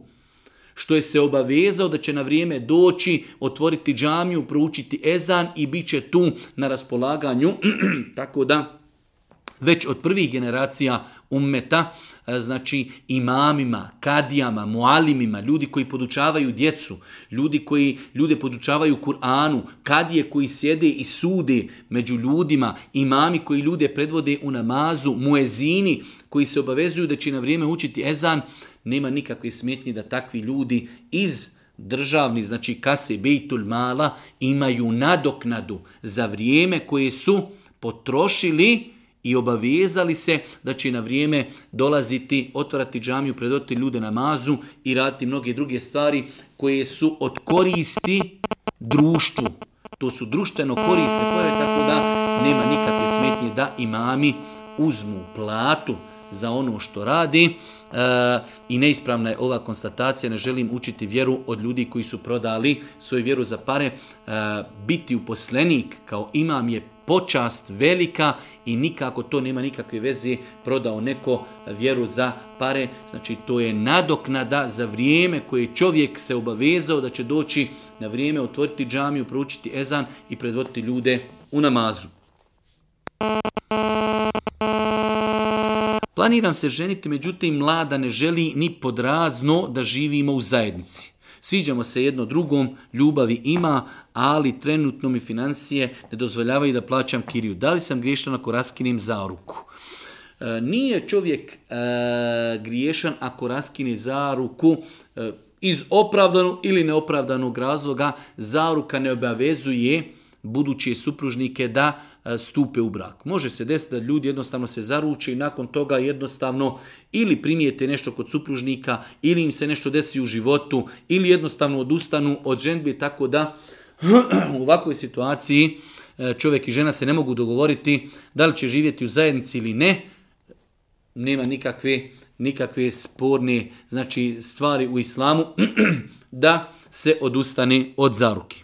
što je se obavezao da će na vrijeme doći, otvoriti džamiju, proučiti ezan i bit će tu na raspolaganju. Tako da već od prvih generacija ummeta E, znači imamima, kadijama, mualimima, ljudi koji podučavaju djecu, ljudi koji ljude podučavaju Kur'anu, kadije koji sjede i sude među ljudima, imami koji ljude predvode u namazu, muezini koji se obavezuju da će na vrijeme učiti ezan, nema nikakve smetnje da takvi ljudi iz državni, znači kase bejtul mala, imaju nadoknadu za vrijeme koje su potrošili i obavezali se da će na vrijeme dolaziti, otvarati džamiju, predvoditi ljude na mazu i raditi mnoge druge stvari koje su od koristi društvu. To su društveno koriste pojave, tako da nema nikakve smetnje da imami uzmu platu za ono što radi e, i neispravna je ova konstatacija, ne želim učiti vjeru od ljudi koji su prodali svoju vjeru za pare. E, biti uposlenik kao imam je počast velika i nikako to nema nikakve veze prodao neko vjeru za pare. Znači to je nadoknada za vrijeme koje čovjek se obavezao da će doći na vrijeme otvoriti džamiju, proučiti ezan i predvoditi ljude u namazu. Planiram se ženiti, međutim mlada ne želi ni podrazno da živimo u zajednici sviđamo se jedno drugom, ljubavi ima, ali trenutno mi financije ne dozvoljavaju da plaćam kiriju. Da li sam griješan ako raskinem za ruku? E, nije čovjek e, griješan ako raskine za ruku e, iz opravdanog ili neopravdanog razloga. Zaruka ne obavezuje buduće supružnike da e, stupe u brak. Može se desiti da ljudi jednostavno se zaruče i nakon toga jednostavno ili primijete nešto kod supružnika ili im se nešto desi u životu ili jednostavno odustanu od ženbe tako da u ovakvoj situaciji e, čovjek i žena se ne mogu dogovoriti da li će živjeti u zajednici ili ne. Nema nikakve, nikakve sporne znači, stvari u islamu da se odustane od zaruki.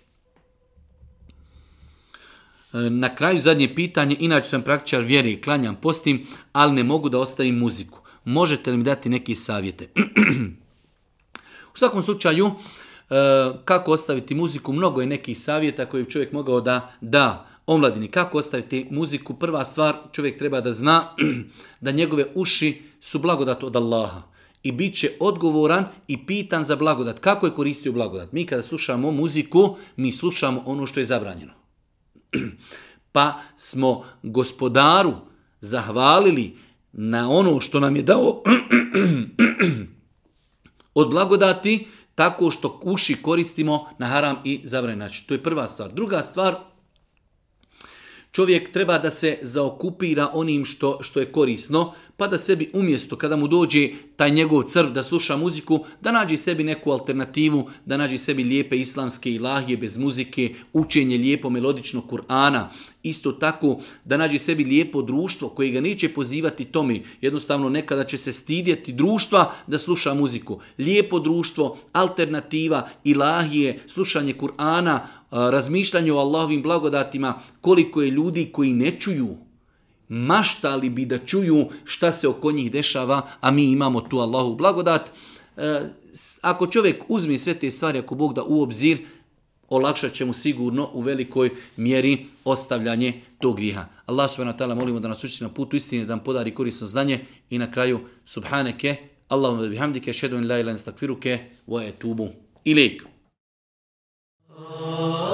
Na kraju zadnje pitanje, inače sam praktičar vjeri i klanjam postim, ali ne mogu da ostavim muziku. Možete li mi dati neke savjete? U svakom slučaju, e, kako ostaviti muziku, mnogo je nekih savjeta koje bi čovjek mogao da da omladini. Kako ostaviti muziku? Prva stvar, čovjek treba da zna da njegove uši su blagodat od Allaha i bit će odgovoran i pitan za blagodat. Kako je koristio blagodat? Mi kada slušamo muziku, mi slušamo ono što je zabranjeno. Pa smo gospodaru zahvalili na ono što nam je dao od blagodati tako što kuši koristimo na haram i zabranjen način. To je prva stvar. Druga stvar, Čovjek treba da se zaokupira onim što, što je korisno, pa da sebi umjesto kada mu dođe taj njegov crv da sluša muziku, da nađe sebi neku alternativu, da nađe sebi lijepe islamske ilahije bez muzike, učenje lijepo melodično Kur'ana. Isto tako da nađe sebi lijepo društvo koje ga neće pozivati tomi. Jednostavno nekada će se stidjeti društva da sluša muziku. Lijepo društvo, alternativa, ilahije, slušanje Kur'ana, razmišljanju o Allahovim blagodatima, koliko je ljudi koji ne čuju, maštali bi da čuju šta se oko njih dešava, a mi imamo tu Allahu blagodat. E, ako čovjek uzme sve te stvari, ako Bog da u obzir, olakšat će mu sigurno u velikoj mjeri ostavljanje tog griha. Allah subhanahu wa ta'ala molimo da nas učite na putu istine, da nam podari korisno znanje i na kraju subhaneke, Allahumma bihamdike, šedun la ilan stakfiruke, wa etubu ilik. Oh.